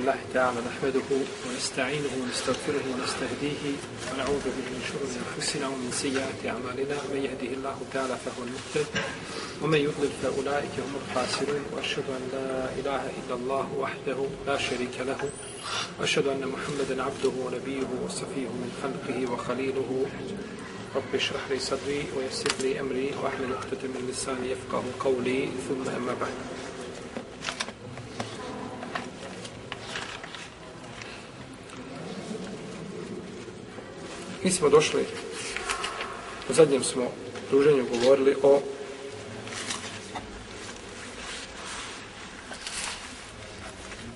الله تعالى نحمده ونستعينه ونستغفره ونستهديه ونعوذ به من شرور أنفسنا ومن سيئات أعمالنا. من يهده الله تعالى فهو المهتد ومن يضلل فأولئك هم الخاسرون. وأشهد أن لا إله إلا الله وحده لا شريك له. وأشهد أن محمدا عبده ونبيه وصفيه من خلقه وخليله. رب اشرح لي صدري ويسر لي أمري وأحلل عقدة من لساني يفقه قولي. ثم أما بعد. Mi smo došli, u zadnjem smo druženju govorili o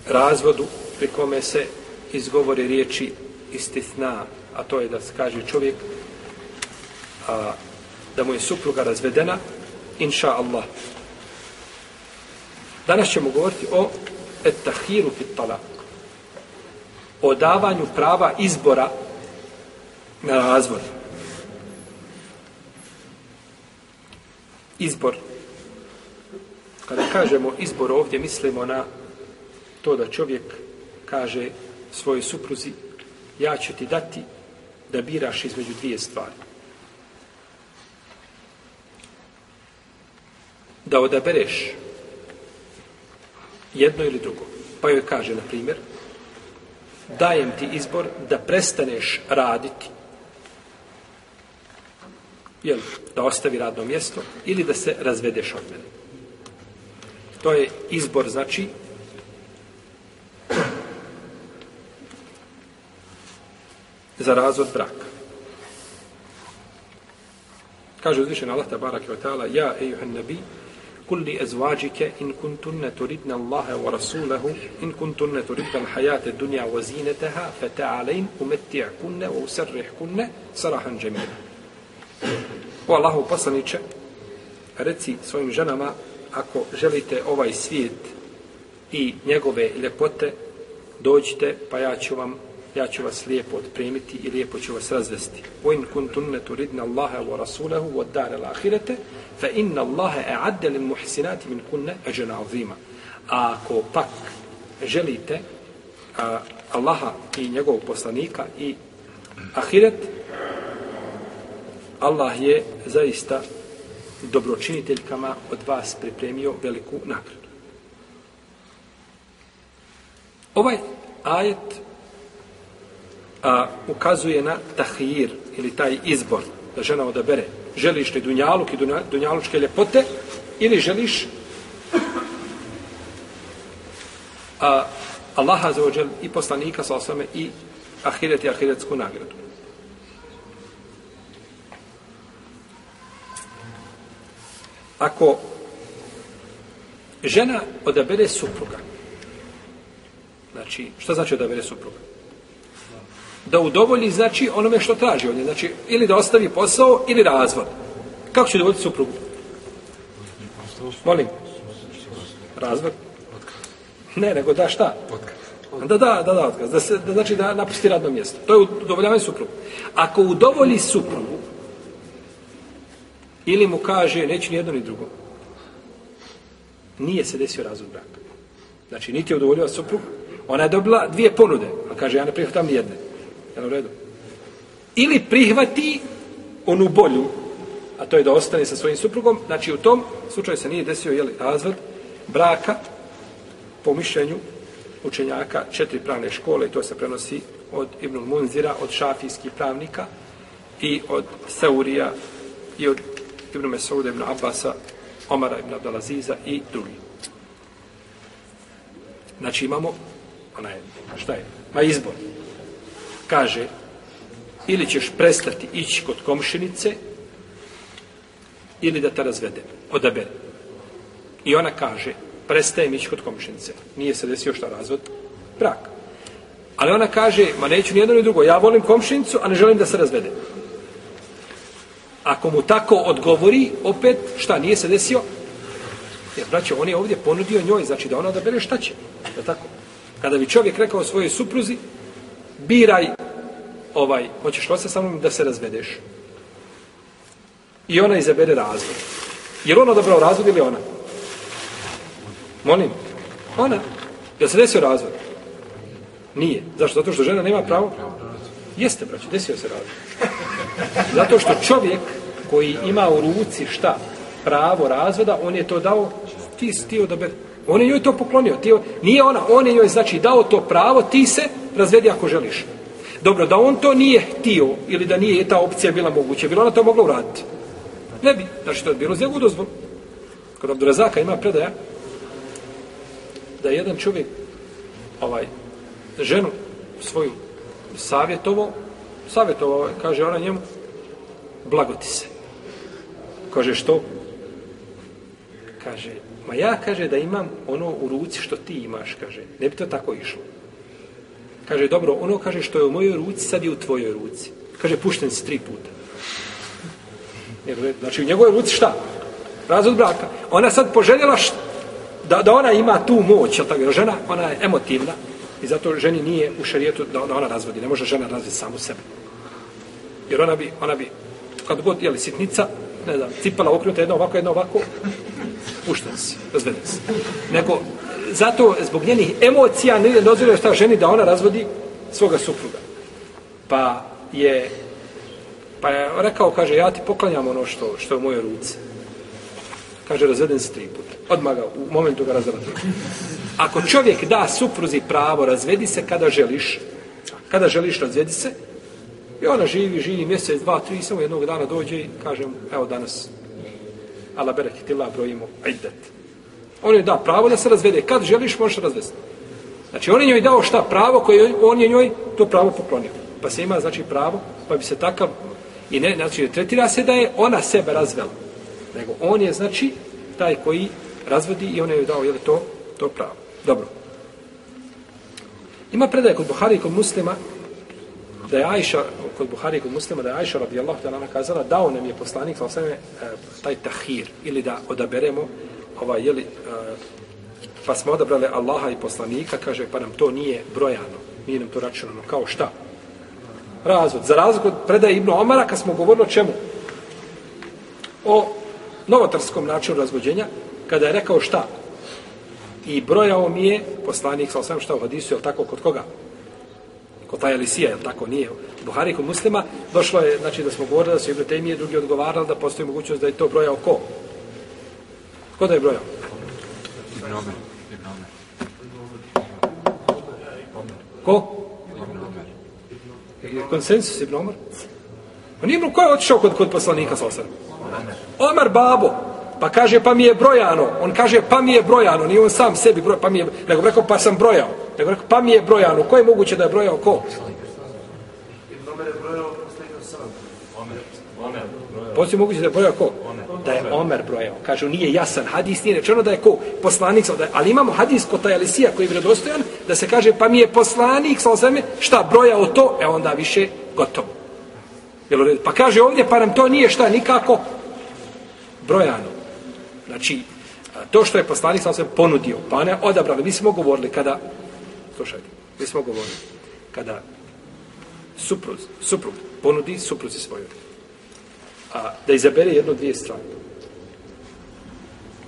razvodu pri kome se izgovore riječi istithna, a to je da se kaže čovjek a, da mu je supruga razvedena, inša Allah. Danas ćemo govoriti o etahiru fit talak, o davanju prava izbora na razvod. Izbor. Kada kažemo izbor ovdje, mislimo na to da čovjek kaže svojoj supruzi ja ću ti dati da biraš između dvije stvari. Da odabereš jedno ili drugo. Pa joj kaže, na primjer, dajem ti izbor da prestaneš raditi jel, da ostavi radno mjesto ili da se razvedeš od mene. To je izbor, znači, za razvod braka. Kaže uzvišen Allah tabarak wa ta'ala Ja, ejuhan nabi, kulli ezvađike in kuntunne turidna Allahe wa rasulahu in kuntunne turidna l'hajate dunja wa zineteha fe ta'alein umetti'a kunne wa usarrih kunne sarahan džemina. O Allahu poslaniče, reci svojim ženama, ako želite ovaj svijet i njegove ljepote, dođite, pa ja ću vam ja ću vas lijepo otpremiti i lijepo ću vas razvesti. Wa in kuntunne turidna Allaha wa rasulahu wa dare l'ahirete, fa inna Allahe e'adde li muhsinati min kunne eđena azima. A ako pak želite a, Allaha i njegovog poslanika i ahiret, Allah je zaista dobročiniteljkama od vas pripremio veliku nagradu. Ovaj ajet a, ukazuje na tahir ili taj izbor da žena odabere želiš li dunjaluk i dunjalučke ljepote ili želiš a, Allaha za ođel i poslanika sa osame i ahiret i ahiretsku nagradu. Ako žena odabere supruga, znači, šta znači odabere supruga? Da udovolji, znači, onome što traži od nje, znači, ili da ostavi posao, ili razvod. Kako će dovoljiti suprugu? Molim. Razvod? Ne, nego da šta? Da, da, da, da, otkaz. Da, se, da znači da napusti radno mjesto. To je udovoljavanje suprugu. Ako udovolji suprugu, Ili mu kaže, neću ni jedno ni drugo. Nije se desio razvod braka. Znači, niti je udovoljila suprug, ona je dobila dvije ponude, a kaže, ja ne prihvatam ni jedne. Je u redu? Ili prihvati onu bolju, a to je da ostane sa svojim suprugom, znači u tom slučaju se nije desio jeli, razvod braka po mišljenju učenjaka četiri pravne škole, i to se prenosi od Ibn Munzira, od šafijskih pravnika i od Saurija i od Ibn Mesauda, Ibn Abbasa, Omara, Ibn Abdelaziza i drugi. Znači imamo, ona je, šta je? Ma izbor. Kaže, ili ćeš prestati ići kod komšinice, ili da te razvede, odabere. I ona kaže, prestajem ići kod komšinice. Nije se desio šta razvod? Brak. Ali ona kaže, ma neću ni jedno ni drugo, ja volim komšinicu, a ne želim da se razvede. Ako mu tako odgovori, opet, šta, nije se desio? Jer, braće, on je ovdje ponudio njoj, znači da ona odabere šta će. Je tako? Kada bi čovjek rekao svojoj supruzi, biraj, ovaj, hoćeš li sa mnom da se razvedeš? I ona izabere razvod. Je li ona odabrao razvod ili ona? Molim. Ona. Je se desio razvod? Nije. Zašto? Zato što žena nema pravo? Jeste, braćo, desio se razvod. Zato što čovjek koji ima u ruci šta? Pravo razvoda, on je to dao, ti si ti odabere. On je njoj to poklonio. Ti, nije ona, on je njoj znači dao to pravo, ti se razvedi ako želiš. Dobro, da on to nije htio ili da nije ta opcija bila moguća, bila ona to mogla uraditi. Ne bi. Znači, to je bilo za dozvolu. Kod Abdurazaka ima predaja da je jedan čovjek ovaj, ženu svoju savjetovo, savjetovao, kaže ona njemu, blagoti se. Kaže, što? Kaže, ma ja, kaže, da imam ono u ruci što ti imaš, kaže, ne bi to tako išlo. Kaže, dobro, ono, kaže, što je u mojoj ruci, sad je u tvojoj ruci. Kaže, pušten si tri puta. Znači, u njegovoj ruci šta? Razvod braka. Ona sad poželjela šta? Da, da ona ima tu moć, jel tako, žena, ona je emotivna, I zato ženi nije u šarijetu da, da ona razvodi. Ne može žena razviti samu sebe. Jer ona bi, ona bi, kad god, jeli, sitnica, ne znam, cipala okrenuta jedno ovako, jedno ovako, pušten si, razveden si. Nego, zato, zbog njenih emocija, ne dozvoljuje šta ženi da ona razvodi svoga supruga. Pa je, pa je rekao, kaže, ja ti poklanjam ono što, što je u mojoj ruci. Kaže, razveden si tri puta. Odmah ga, u momentu ga razveden ako čovjek da supruzi pravo, razvedi se kada želiš, kada želiš razvedi se, i ona živi, živi mjesec, dva, tri, samo jednog dana dođe i kaže mu, evo danas, ala bereketila, brojimo, ajdet. On je da pravo da se razvede. Kad želiš, možeš razvesti. Znači, on je njoj dao šta pravo koje on je njoj to pravo poklonio. Pa se ima, znači, pravo, pa bi se takav, i ne, znači, ne tretira se da je ona sebe razvela. Nego on je, znači, taj koji razvodi i on je joj dao, je to, to pravo. Dobro. Ima predaje kod Buhari i kod muslima da je Ajša, kod Buhari i kod muslima, da je Ajša radijallahu ta'ala nakazala, dao nam je poslanik, sa osvrame, taj tahir, ili da odaberemo, ovaj, jeli, e, pa smo odabrali Allaha i poslanika, kaže, pa nam to nije brojano, nije nam to računano, kao šta? Razvod. Za razvod predaje Ibnu Omara, kad smo govorili o čemu? O novotarskom načinu razvođenja, kada je rekao šta? I brojao mi je poslanik sa osam šta u hadisu, je tako, kod koga? Kod taj Elisija, je tako, nije? Buhari kod muslima, došlo je, znači da smo govorili da su Ibn Tejmije, drugi odgovarali da postoji mogućnost da je to brojao ko? Ko da je brojao? Ibn Omer. Ko? Je konsensus Ibn Omer? On nije ko je otišao kod, kod poslanika sa osam? Omer babo. Pa kaže, pa mi je brojano. On kaže, pa mi je brojano. Nije on sam sebi broj, pa mi je, nego rekao, pa sam brojao. Nego rekao, pa mi je brojano. Ko je moguće da je brojao? Ko? Poslije moguće da je brojao ko? Da je Omer brojao. Kažu, nije jasan. Hadis nije rečeno da je ko? Poslanik. Da je, ali imamo hadis kod taj Alisija koji je vredostojan, da se kaže, pa mi je poslanik, sa osveme, šta brojao to? E onda više gotovo. Pa kaže ovdje, pa nam to nije šta nikako brojano. Znači, to što je poslanik sam se ponudio, pa ne odabrali. Mi smo govorili kada, slušajte, mi smo govorili, kada suprug, suprug ponudi supruzi svojoj, a da izabere jedno dvije strane.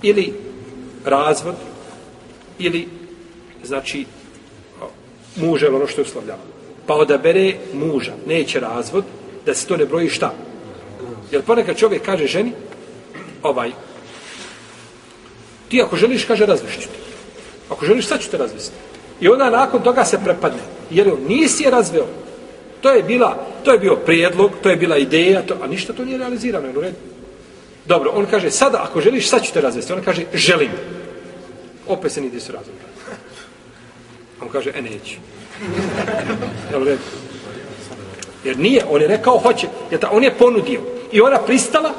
Ili razvod, ili, znači, muže, ono što je uslovljava. Pa odabere muža, neće razvod, da se to ne broji šta. Jer ponekad čovjek kaže ženi, ovaj, Ti ako želiš, kaže, razvešću te. Ako želiš, sad ću te razvesti. I onda nakon toga se prepadne. Jer on nisi je razveo. To je bila, to je bio prijedlog, to je bila ideja, to, a ništa to nije realizirano. U redu. Dobro, on kaže, sada ako želiš, sad ću te razvesti. Ona kaže, želim. Opet se nidi su razveli. On kaže, e, neću. Jel u redu? Jer nije, on je rekao, hoće. Jer ta, on je ponudio. I ona pristala,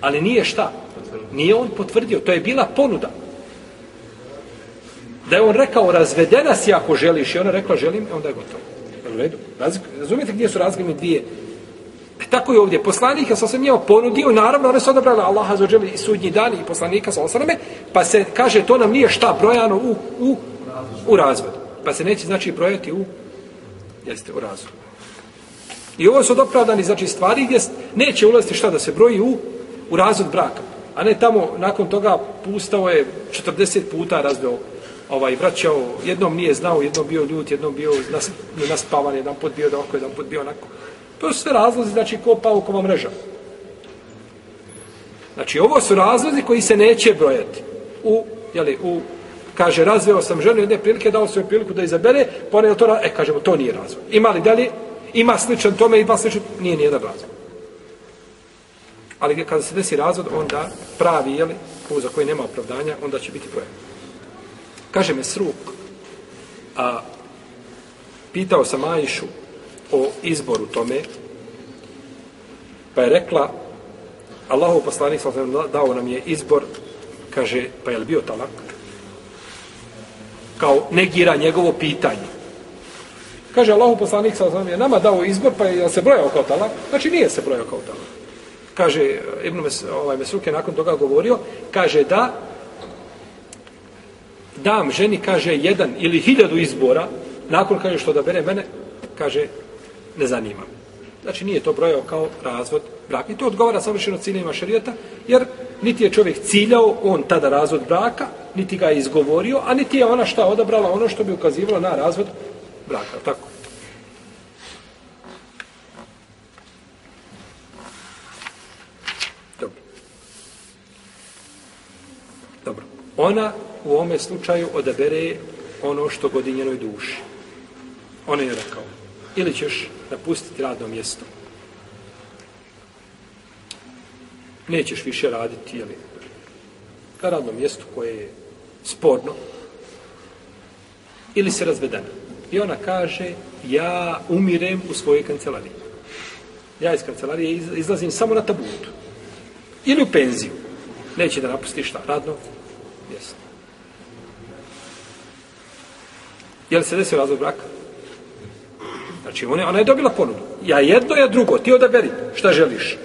ali nije šta? Nije on potvrdio, to je bila ponuda. Da je on rekao, razvedena si ako želiš, i ona rekla, želim, onda je gotovo. U redu. Razumijete gdje su razgledne dvije? E, tako je ovdje. Poslanik je sam njeo ponudio, naravno, one su odabrali Allaha za i sudnji dan i poslanika sa osaname, pa se kaže, to nam nije šta brojano u, u, u razvodu. Pa se neće, znači, brojati u, jeste, u razvodu. I ovo su odopravdani, znači, stvari gdje neće ulaziti šta da se broji u, u razvod braka. A ne tamo, nakon toga, pustao je 40 puta razveo ovaj vraćao, jednom nije znao, jednom bio ljut, jednom bio nas, naspavan, jedan put bio da oko, jedan put bio onako. To su sve razlozi, znači, ko paukova mreža. Znači, ovo su razlozi koji se neće brojati. U, jeli, u, kaže, razveo sam ženu jedne prilike, dao svoj priliku da izabere, pa ne to, e, kažemo, to nije razvoj. Ima li dalje? Ima sličan tome, ima sličan, nije nijedan razvoj. Ali kada se desi razvod, onda pravi, jeli, za koji nema opravdanja, onda će biti brojati. Kaže me sruk, a pitao sam Ajšu o izboru tome, pa je rekla, Allahov poslanik dao nam je izbor, kaže, pa je li bio talak? Kao negira njegovo pitanje. Kaže, Allahov poslanik sam je nama dao izbor, pa je se brojao kao talak? Znači, nije se brojao kao talak. Kaže, Ibn Mes, ovaj, Mesruk je nakon toga govorio, kaže da dam ženi, kaže, jedan ili hiljadu izbora, nakon kaže što da bere mene, kaže, ne zanima. Znači nije to brojao kao razvod braka. I to odgovara savršeno ciljima šarijeta, jer niti je čovjek ciljao on tada razvod braka, niti ga je izgovorio, a niti je ona šta odabrala ono što bi ukazivalo na razvod braka. Tako. Dobro. Ona u ovome slučaju odabere ono što godi njenoj duši. Ona je rekao, ili ćeš napustiti radno mjesto. Nećeš više raditi, jeli, na radnom mjestu koje je sporno, ili se razvedena. I ona kaže, ja umirem u svojoj kancelariji. Ja iz kancelarije izlazim samo na tabutu. Ili u penziju. Neće da napusti šta? Radno mjesto. Je li se desio razvod braka? Znači, ona, ona je dobila ponudu. Ja jedno, ja drugo. Ti odaberi šta želiš.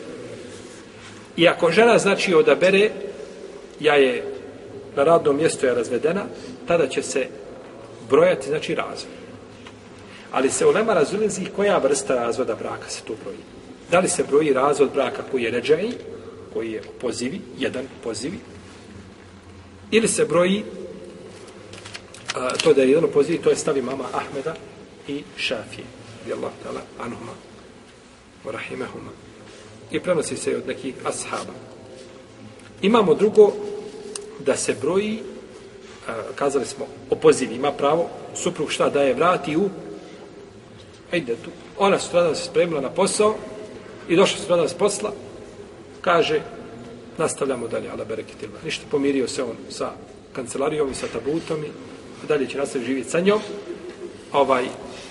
I ako žena, znači, odabere, ja je na radnom mjestu je razvedena, tada će se brojati, znači, razvod. Ali se ulema Lema razulizi koja vrsta razvoda braka se tu broji. Da li se broji razvod braka koji je ređaj, koji je pozivi, jedan pozivi, ili se broji a, to da je jedan pozivi, to je stavi mama Ahmeda i Šafije, radi Allah ta'ala, anuhuma, wa rahimahuma. I prenosi se od nekih ashaba. Imamo drugo, da se broji, a, kazali smo, pozivi ima pravo, suprug šta daje, vrati u, ajde tu, ona sutradan se spremila na posao, i došla sutradan s posla, kaže, nastavljamo dalje, ala bereketilba. Ništa, pomirio se on sa kancelarijom i sa tabutom i dalje će nastaviti živjeti sa njom. Ovaj,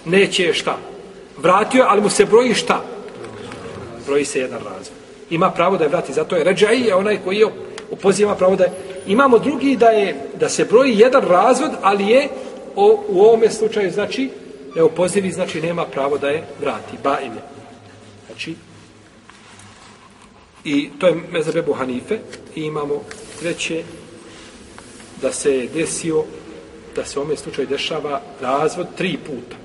neće šta? Vratio ali mu se broji šta? Broji se jedan razvoj. Ima pravo da je vrati, zato je ređaj je onaj koji je opoziva pravo da je. Imamo drugi da je da se broji jedan razvod, ali je o, u ovome slučaju znači da je opozivi, znači nema pravo da je vrati. Ba ime. Znači, I to je mezebe Hanife. I imamo treće da se desio da se u ovom slučaju dešava razvod tri puta.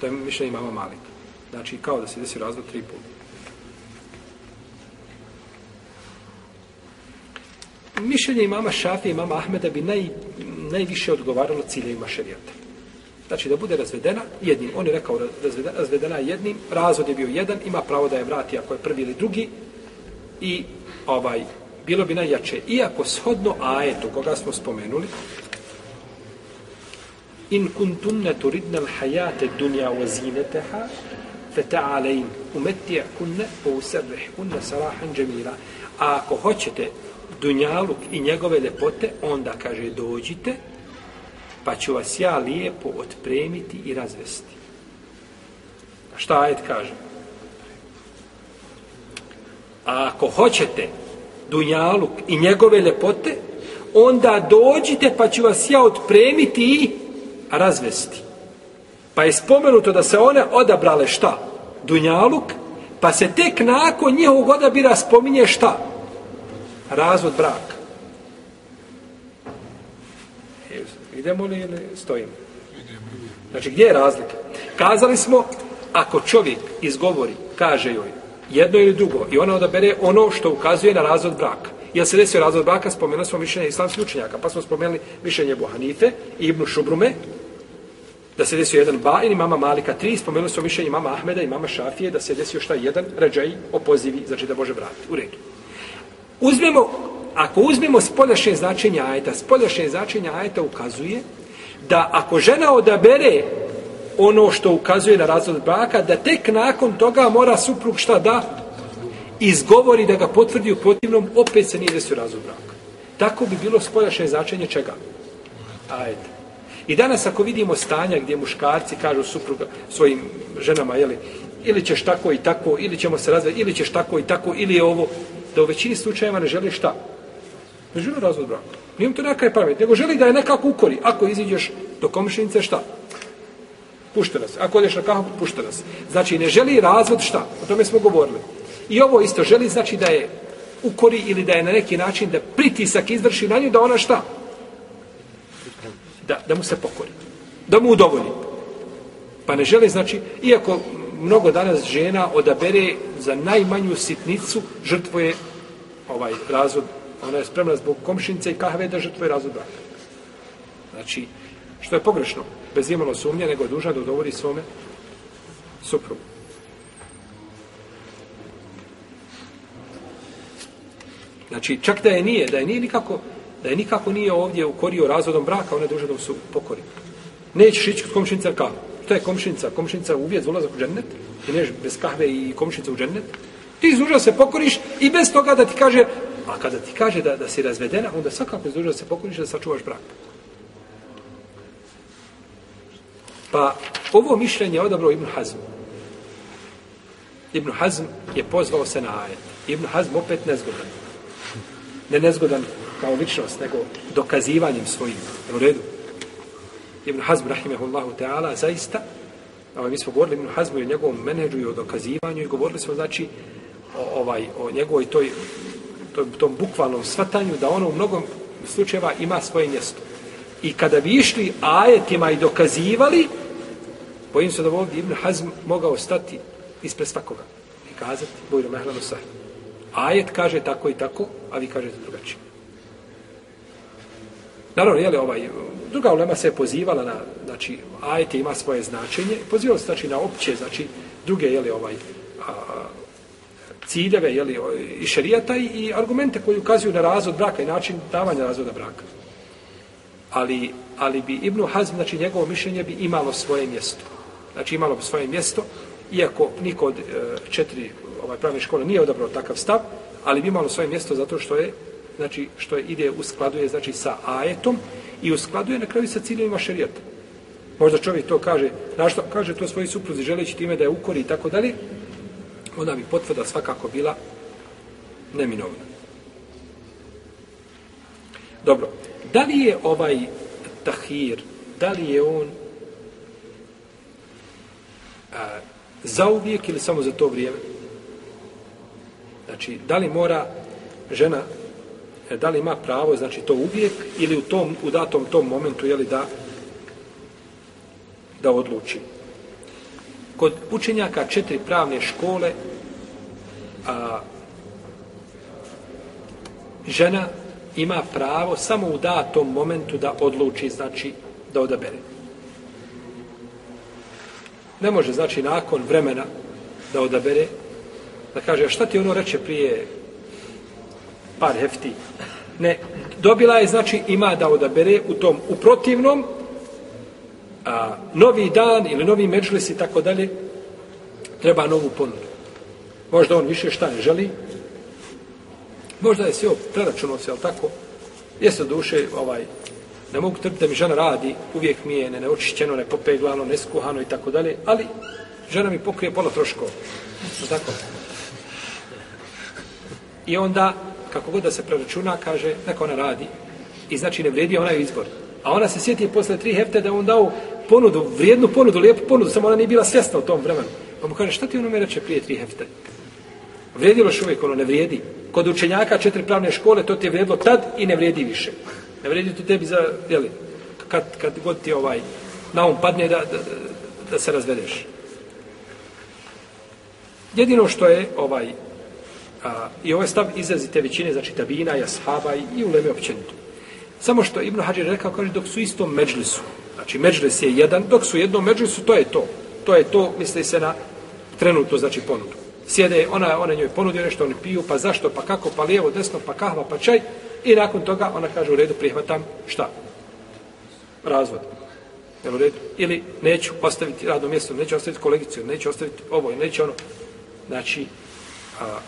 To je mišljenje imama Malika. Znači, kao da se desio razvod tri puta. Mišljenje imama Šafija i imama Ahmeda bi naj, najviše odgovaralo ciljevima šerijata. Znači, da bude razvedena jednim. On je rekao razvedena, razvedena jednim, razvod je bio jedan, ima pravo da je vrati ako je prvi ili drugi, i ovaj bilo bi najjače iako shodno ajetu koga smo spomenuli in kuntunne turidne l'hajate dunja wa zinetaha feta'alein umetti'kunne u usarrihkunne sarahan jamila. A ako hoćete dunjaluk i njegove lepote onda kaže dođite pa ću vas ja lijepo otpremiti i razvesti. Šta ajet kaže? A ako hoćete dunjaluk i njegove lepote, onda dođite pa ću vas ja otpremiti i razvesti. Pa je spomenuto da se one odabrale šta? Dunjaluk, pa se tek nakon njihovog odabira spominje šta? Razvod braka. E, idemo li ili stojimo? Znači, gdje je razlika? Kazali smo, ako čovjek izgovori, kaže joj, jedno ili drugo, i ona odabere ono što ukazuje na razvod braka. Jel se desio razvod braka, spomenuli smo mišljenje islamskih učenjaka, pa smo spomenuli mišljenje Buhanife i Ibnu Šubrume, da se desio jedan ba i mama Malika tri, spomenuli smo mišljenje mama Ahmeda i mama Šafije, da se desio šta jedan ređaj opozivi, znači da može vratiti. U redu. Uzmemo, ako uzmemo spoljašnje značenje ajeta, spoljašnje značenje ajeta ukazuje da ako žena odabere ono što ukazuje na razvod braka, da tek nakon toga mora suprug šta da izgovori da ga potvrdi u protivnom, opet se nije desio razvod braka. Tako bi bilo spoljašnje značenje čega? Ajde. I danas ako vidimo stanja gdje muškarci kažu supruga svojim ženama, jeli, ili ćeš tako i tako, ili ćemo se razvati, ili ćeš tako i tako, ili je ovo, da u većini slučajeva ne želi šta? Ne želi razvod braka. Nijem to neka je pamet, nego želi da je nekako ukori. Ako iziđeš do komšinice, šta? Puštena si. Ako odeš na kahu, puštena si. Znači, ne želi razvod šta? O tome smo govorili. I ovo isto želi, znači da je ukori ili da je na neki način da pritisak izvrši na nju, da ona šta? Da, da mu se pokori. Da mu udovolji. Pa ne želi, znači, iako mnogo danas žena odabere za najmanju sitnicu, žrtvoje ovaj razvod. Ona je spremna zbog komšinice i kahve da žrtvoje razvod braka. Znači, što je pogrešno, bez imalo sumnje, nego je dužan da udovodi svome suprugu. Znači, čak da je nije, da je nije nikako, da je nikako nije ovdje ukorio razvodom braka, ona je dužan da su pokori. Nećeš ići kod komšinica kao. Što je komšinica? Komšinica uvijek za ulazak u džennet. I neš bez kahve i komšinica u džennet. Ti duža se pokoriš i bez toga da ti kaže, a kada ti kaže da, da si razvedena, onda svakako duža se pokoriš da sačuvaš brak. Pa ovo mišljenje je odabrao Ibn Hazm. Ibn Hazm je pozvao se na ajet. Ibn Hazm opet nezgodan ne nezgodan kao ličnost, nego dokazivanjem svojim. U redu. Ibn Hazm, rahimahullahu ta'ala, zaista, ovaj, mi smo govorili Ibn Hazmu i o njegovom menedžu i o dokazivanju i govorili smo, znači, o, ovaj, o njegovoj toj, toj, tom bukvalnom svatanju da ono u mnogom slučajeva ima svoje mjesto. I kada bi išli ajetima i dokazivali, bojim se da ovdje Ibn Hazm mogao stati ispred svakoga i kazati, Bojro Mehlano sahnu ajet kaže tako i tako, a vi kažete drugačije. Naravno, je li ovaj, druga ulema se je pozivala na, znači, ajet ima svoje značenje, pozivala se, znači, na opće, znači, druge, je li, ovaj, a, ciljeve, je i šerijata i, i argumente koji ukazuju na razvod braka i način davanja razvoda braka. Ali, ali bi Ibnu Hazm, znači, njegovo mišljenje bi imalo svoje mjesto. Znači, imalo bi svoje mjesto, iako niko od e, četiri ovaj pravne škole nije odabrao takav stav, ali bi imalo svoje mjesto zato što je znači što je ide u skladu je znači sa ajetom i u skladu je na kraju sa ciljevima šerijata. Možda čovjek to kaže, našto kaže to svoji supruzi želeći time da je ukori i tako dalje, onda bi potvrda svakako bila neminovna. Dobro, da li je ovaj tahir, da li je on Zauvijek za ili samo za to vrijeme? Znači, da li mora žena, e, da li ima pravo, znači to uvijek, ili u tom, u datom tom momentu, je li da, da odluči. Kod učenjaka četiri pravne škole, a, žena ima pravo samo u datom momentu da odluči, znači da odabere. Ne može, znači, nakon vremena da odabere, da kaže, a šta ti ono reče prije par hefti? Ne, dobila je, znači, ima da odabere u tom, u protivnom, a, novi dan ili novi mečlis i tako dalje, treba novu ponudu. Možda on više šta ne želi, možda je sve preračunao se, ali tako, jeste duše, ovaj, ne mogu trpiti da mi žena radi, uvijek mi je ne neočišćeno, ne popeglano, neskuhano i tako dalje, ali žena mi pokrije pola troškova. Tako. I onda, kako god da se preračuna, kaže, neka ona radi. I znači ne vredi onaj izbor. A ona se sjeti posle tri hefte da on dao ponudu, vrijednu ponudu, lijepu ponudu, samo ona nije bila svjesna u tom vremenu. Pa mu kaže, šta ti ono me reče prije tri hefte? Vrijedilo još uvijek ono ne vrijedi. Kod učenjaka četiri pravne škole, to ti je vrijedilo tad i ne vrijedi više. Ne vredi to tebi za, jeli, kad, kad god ti ovaj, na um padne da, da, da se razvedeš. Jedino što je ovaj A, I ovaj stav izrazite većine, znači tabina jashaba i, i uleme općenito. Samo što Ibn Hađer rekao, kaže, dok su istom međlisu, znači međlis je jedan, dok su jednom međlisu, to je to. To je to, misli se na trenutno, znači ponudu. Sjede, ona, ona njoj ponudio nešto, oni piju, pa zašto, pa kako, pa lijevo, desno, pa kahva, pa čaj. I nakon toga ona kaže, u redu, prihvatam, šta? Razvod. Jel u redu? Ili neću ostaviti radno mjesto, neću ostaviti kolegiciju, neću ostaviti ovo, neću ono. Znači, a,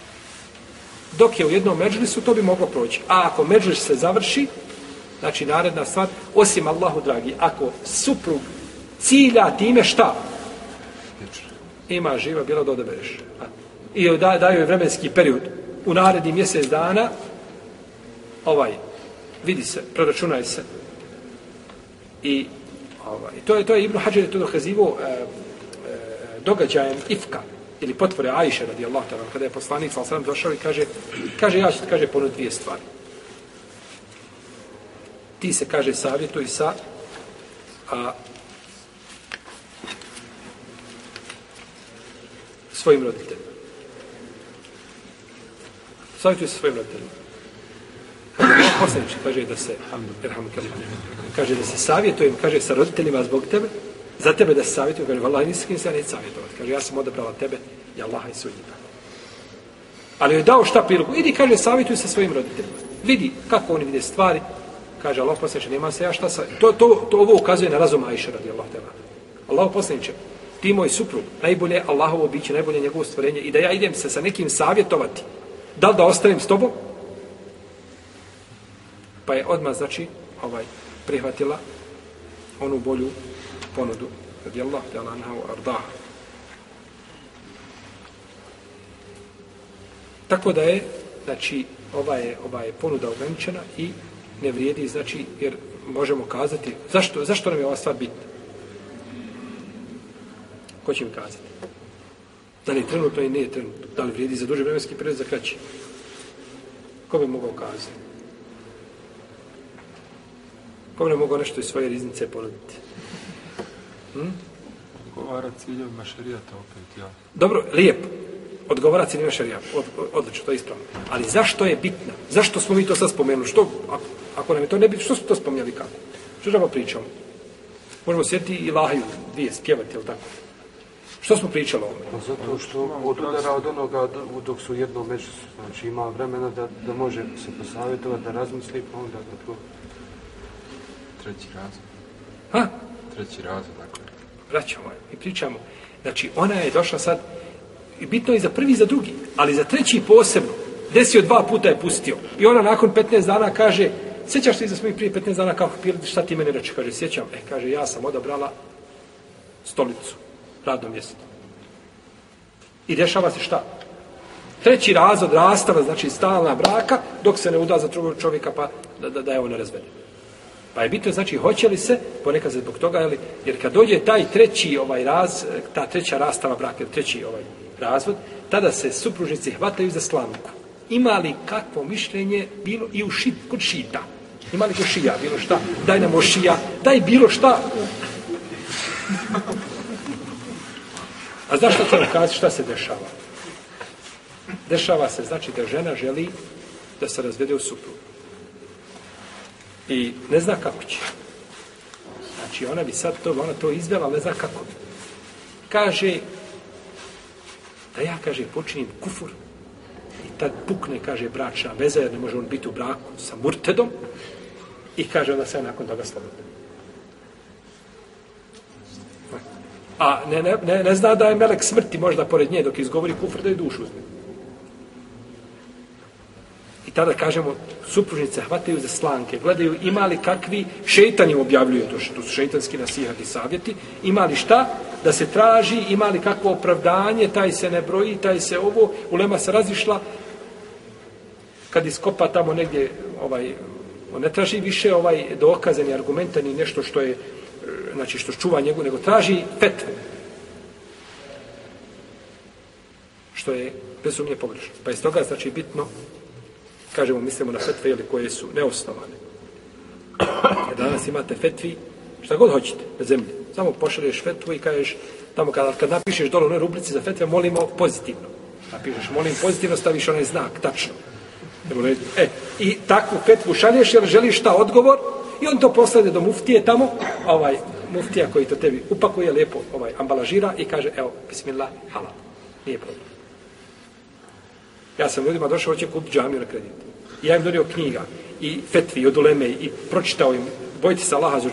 dok je u jednom međlisu, to bi moglo proći. A ako međlis se završi, znači naredna stvar, osim Allahu dragi, ako suprug cilja time šta? Ima živa, bilo da odabereš. I da, daju je vremenski period. U naredni mjesec dana, ovaj, vidi se, proračunaj se. I ovaj, to je to je Ibn Hađer je to dokazivo e, e, događajem Ifka ili potvore Ajše radijallahu ta'ala kada je poslanik sallallahu osram došao i kaže kaže ja ću kaže ponuditi dvije stvari. Ti se kaže savjetuj sa a svojim roditeljima. Savjetuj sa svojim roditeljima. Poslanič kaže da se kaže da se savjetujem, kaže sa roditeljima zbog tebe, za tebe da se savjetujem, kaže, vallaha, nisi kim se ja neću savjetovati. Kaže, ja sam odabrala tebe i Allaha i sudnjika. Ali je dao šta priliku. Idi, kaže, savjetuj sa svojim roditeljima. Vidi kako oni vide stvari. Kaže, Allah poslaniče, nema se ja šta sa... To, to, to ovo ukazuje na razum Aisha, radi Allah teba. Allah poslaniče, ti moj suprug, najbolje Allahovo biće, najbolje njegovo stvorenje i da ja idem se sa nekim savjetovati. Da li da ostanem s tobom? Pa je odmah, znači, ovaj, prihvatila onu bolju ponudu. Radi Allah, ta'ala Allah, anha, ardah. Tako da je, znači, ova je, ova je ponuda ograničena i ne vrijedi, znači, jer možemo kazati, zašto, zašto nam je ova stvar bitna? Ko će mi kazati? Da li je trenutno i nije trenutno? Da li vrijedi za duže vremenski period za kraći? Ko bi mogao kazati? Ko bi ne mogao nešto iz svoje riznice ponuditi? Hm? Odgovara ciljevima šarijata opet, ja. Dobro, lijepo. Odgovara ciljevima šarijata. Od, odlično, to je ispravno. Ali zašto je bitna? Zašto smo mi to sad spomenuli? Što, ako, ako nam je to ne bitno, što smo to spomenuli kako? Što treba pričamo? Možemo sjetiti i lahaju dvije, spjevati, ili tako? Što smo pričali o ovome? Pa zato što od udara od onoga dok su jedno među, znači ima vremena da, da može se posavjetovati, da razmisli, pa onda da to... Treći razlog. Ha? Treći razlog, dakle. Vraćamo i pričamo. Znači, ona je došla sad, i bitno je za prvi i za drugi, ali za treći posebno, desio dva puta je pustio. I ona nakon 15 dana kaže, sjećaš ti za svojih prije 15 dana kako pili, šta ti mene reče? Kaže, sjećam. E, kaže, ja sam odabrala stolicu, radno mjesto. I dešava se šta? Treći razod rastava, znači stalna braka, dok se ne uda za drugog čovjeka, pa da, da, da je ona razvede. Pa je bitno, znači, hoće li se, ponekad se zbog toga, jeli, jer kad dođe taj treći ovaj raz, ta treća rastava braka, treći ovaj razvod, tada se supružnici hvataju za slamku. Ima li kakvo mišljenje bilo i u šit, kod šita? Ima li kod šija bilo šta? Daj nam šija, daj bilo šta. A znaš što treba kazi, šta se dešava? Dešava se, znači, da žena želi da se razvede u suprugu. I ne zna kako će. Znači, ona bi sad to, ona to izvela, ali ne zna kako. Kaže, da ja, kaže, počinim kufur, i tad pukne, kaže, bračna veza, jer ne može on biti u braku sa murtedom, i kaže, onda se nakon toga slobodno. A ne, ne, ne, ne zna da je melek smrti možda pored nje dok izgovori kufr da je dušu uzme. Tada kažemo, supružnice hvataju za slanke, gledaju imali kakvi, šeitan im objavljuje to što su šeitanski nasihati savjeti, imali šta da se traži, imali kakvo opravdanje, taj se ne broji, taj se ovo, ulema se razišla, kad iskopa tamo negdje, ovaj, on ne traži više ovaj dokaze ni argumenta ni nešto što je znači što čuva njegu, nego traži petve. Što je bez pogrešno. Pa iz toga znači bitno kažemo, mislimo na fetve ili koje su neosnovane. Jer danas imate fetvi, šta god hoćete na zemlji. Samo pošalješ fetvu i kažeš, tamo kad, kad napišeš dole u rubrici za fetve, molimo pozitivno. Napišeš, molim pozitivno, staviš onaj znak, tačno. E, i takvu fetvu šalješ, jer želiš šta odgovor, i on to poslade do muftije tamo, ovaj, muftija koji to tebi upakuje, lijepo ovaj, ambalažira i kaže, evo, bismillah, halal. Nije problem. Ja sam ljudima došao, hoće kupiti džamiju na kredit. I ja im donio knjiga i fetvi od uleme i pročitao im, bojite se Allaha za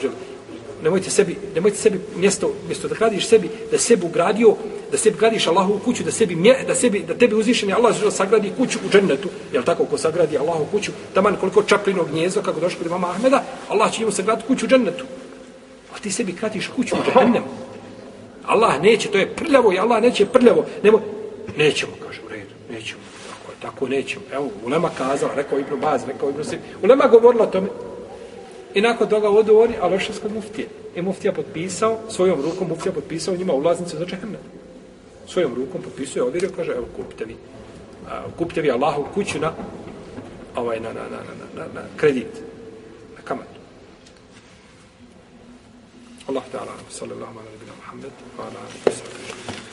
Nemojte sebi, nemojte sebi mjesto, mjesto da gradiš sebi, da sebi ugradio, da sebi gradiš Allahu u kuću, da sebi, mje, da sebi, da tebi uzvišeni Allah za sagradi kuću u džennetu. Jel tako, ko sagradi Allahu kuću, taman koliko čaplinog gnjezdo, kako došlo kod imama Ahmeda, Allah će njemu sagraditi kuću u džennetu. A ti sebi gradiš kuću u džennetu. Allah neće, to je prljavo i Allah neće prljavo. Nemo, nećemo, kaže, u redu, nećemo. Tako, je, nećemo. Evo, Ulema kazala, rekao Ibnu Baz, rekao Ibnu Sim. Ulema govorila tome. I nakon toga odu oni, a ošli kod muftije. I muftija potpisao, svojom rukom muftija potpisao njima ulaznicu za džahennem. Svojom rukom potpisuje, ovjerio, kaže, evo, kupite vi. A, kupite vi Allahu kuću na, ovaj, na, na, na, na, na, na kredit, na kamatu. Allah ta'ala, sallallahu ala nabina Muhammed, wa ala alihi wa sallam.